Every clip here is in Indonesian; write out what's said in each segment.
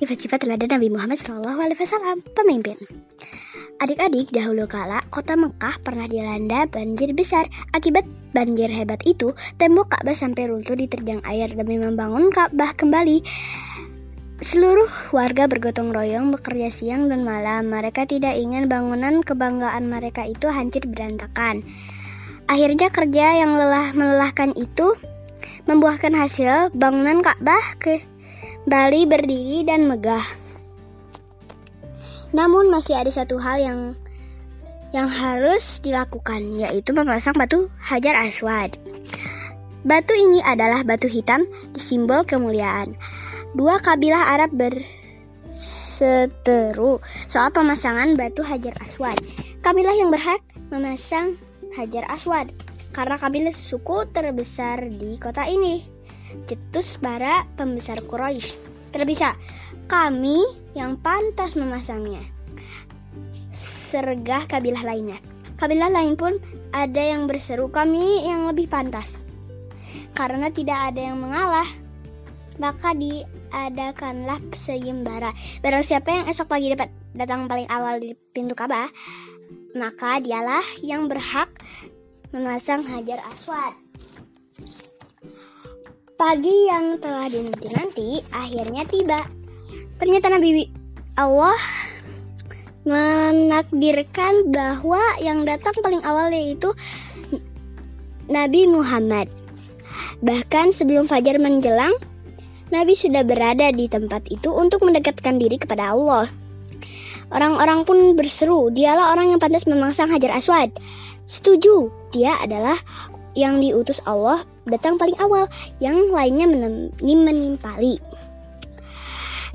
Sifat-sifat teladan Nabi Muhammad SAW, pemimpin. Adik-adik, dahulu kala kota Mekah pernah dilanda banjir besar. Akibat banjir hebat itu, tembok Ka'bah sampai runtuh diterjang air demi membangun Ka'bah kembali. Seluruh warga bergotong royong bekerja siang dan malam. Mereka tidak ingin bangunan kebanggaan mereka itu hancur berantakan. Akhirnya kerja yang lelah melelahkan itu membuahkan hasil bangunan Ka'bah ke Bali berdiri dan megah. Namun masih ada satu hal yang yang harus dilakukan yaitu memasang batu Hajar Aswad. Batu ini adalah batu hitam simbol kemuliaan. Dua kabilah Arab berseteru soal pemasangan batu Hajar Aswad. Kabilah yang berhak memasang Hajar Aswad karena kabilah suku terbesar di kota ini. Cetus para pembesar Quraisy. Terbisa, kami yang pantas memasangnya. Sergah kabilah lainnya. Kabilah lain pun ada yang berseru kami yang lebih pantas. Karena tidak ada yang mengalah, maka diadakanlah seyembara. Barang siapa yang esok pagi dapat datang paling awal di pintu Ka'bah, maka dialah yang berhak memasang hajar aswad. Pagi yang telah dinanti-nanti akhirnya tiba. Ternyata Nabi Allah menakdirkan bahwa yang datang paling awal yaitu Nabi Muhammad. Bahkan sebelum fajar menjelang, Nabi sudah berada di tempat itu untuk mendekatkan diri kepada Allah. Orang-orang pun berseru, dialah orang yang pantas memasang hajar aswad. Setuju, dia adalah yang diutus Allah datang paling awal, yang lainnya menimpali.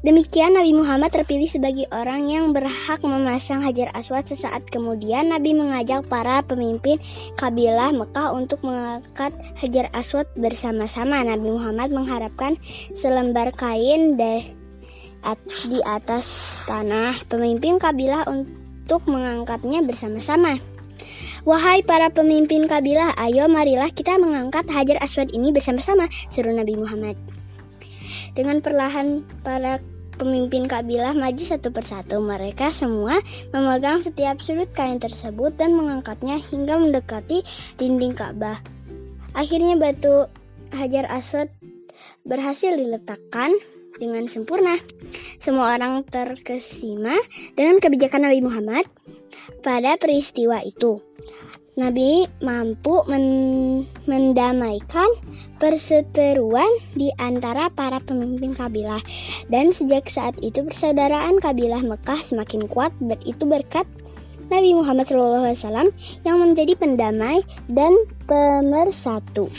Demikian Nabi Muhammad terpilih sebagai orang yang berhak memasang Hajar Aswad sesaat kemudian Nabi mengajak para pemimpin kabilah Mekah untuk mengangkat Hajar Aswad bersama-sama. Nabi Muhammad mengharapkan selembar kain di atas tanah pemimpin kabilah untuk mengangkatnya bersama-sama. Wahai para pemimpin kabilah, ayo marilah kita mengangkat Hajar Aswad ini bersama-sama, seru Nabi Muhammad. Dengan perlahan para Pemimpin kabilah maju satu persatu. Mereka semua memegang setiap sudut kain tersebut dan mengangkatnya hingga mendekati dinding Ka'bah. Akhirnya batu Hajar Aswad berhasil diletakkan dengan sempurna. Semua orang terkesima dengan kebijakan Nabi Muhammad pada peristiwa itu. Nabi mampu men mendamaikan perseteruan di antara para pemimpin kabilah dan sejak saat itu persaudaraan kabilah Mekah semakin kuat itu berkat Nabi Muhammad SAW yang menjadi pendamai dan pemersatu.